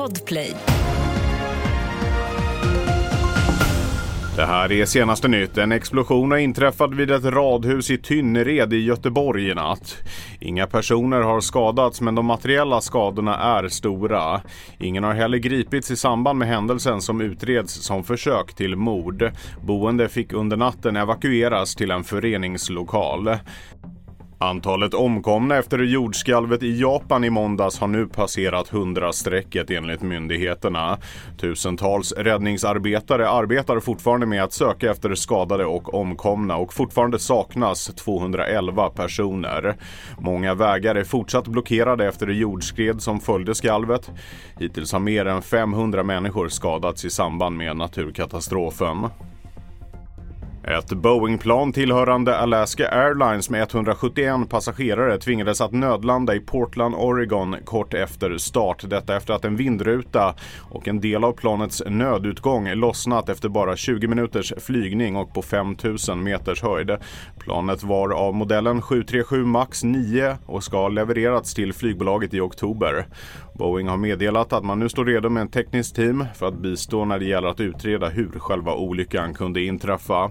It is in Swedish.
Podplay. Det här är senaste nytt. En explosion har inträffat vid ett radhus i Tynnered i Göteborg i natt. Inga personer har skadats men de materiella skadorna är stora. Ingen har heller gripits i samband med händelsen som utreds som försök till mord. Boende fick under natten evakueras till en föreningslokal. Antalet omkomna efter jordskalvet i Japan i måndags har nu passerat 100-strecket enligt myndigheterna. Tusentals räddningsarbetare arbetar fortfarande med att söka efter skadade och omkomna och fortfarande saknas 211 personer. Många vägar är fortsatt blockerade efter det jordskred som följde skalvet. Hittills har mer än 500 människor skadats i samband med naturkatastrofen. Ett Boeingplan tillhörande Alaska Airlines med 171 passagerare tvingades att nödlanda i Portland, Oregon kort efter start. Detta efter att en vindruta och en del av planets nödutgång lossnat efter bara 20 minuters flygning och på 5000 meters höjd. Planet var av modellen 737 MAX 9 och ska ha levererats till flygbolaget i oktober. Boeing har meddelat att man nu står redo med en tekniskt team för att bistå när det gäller att utreda hur själva olyckan kunde inträffa.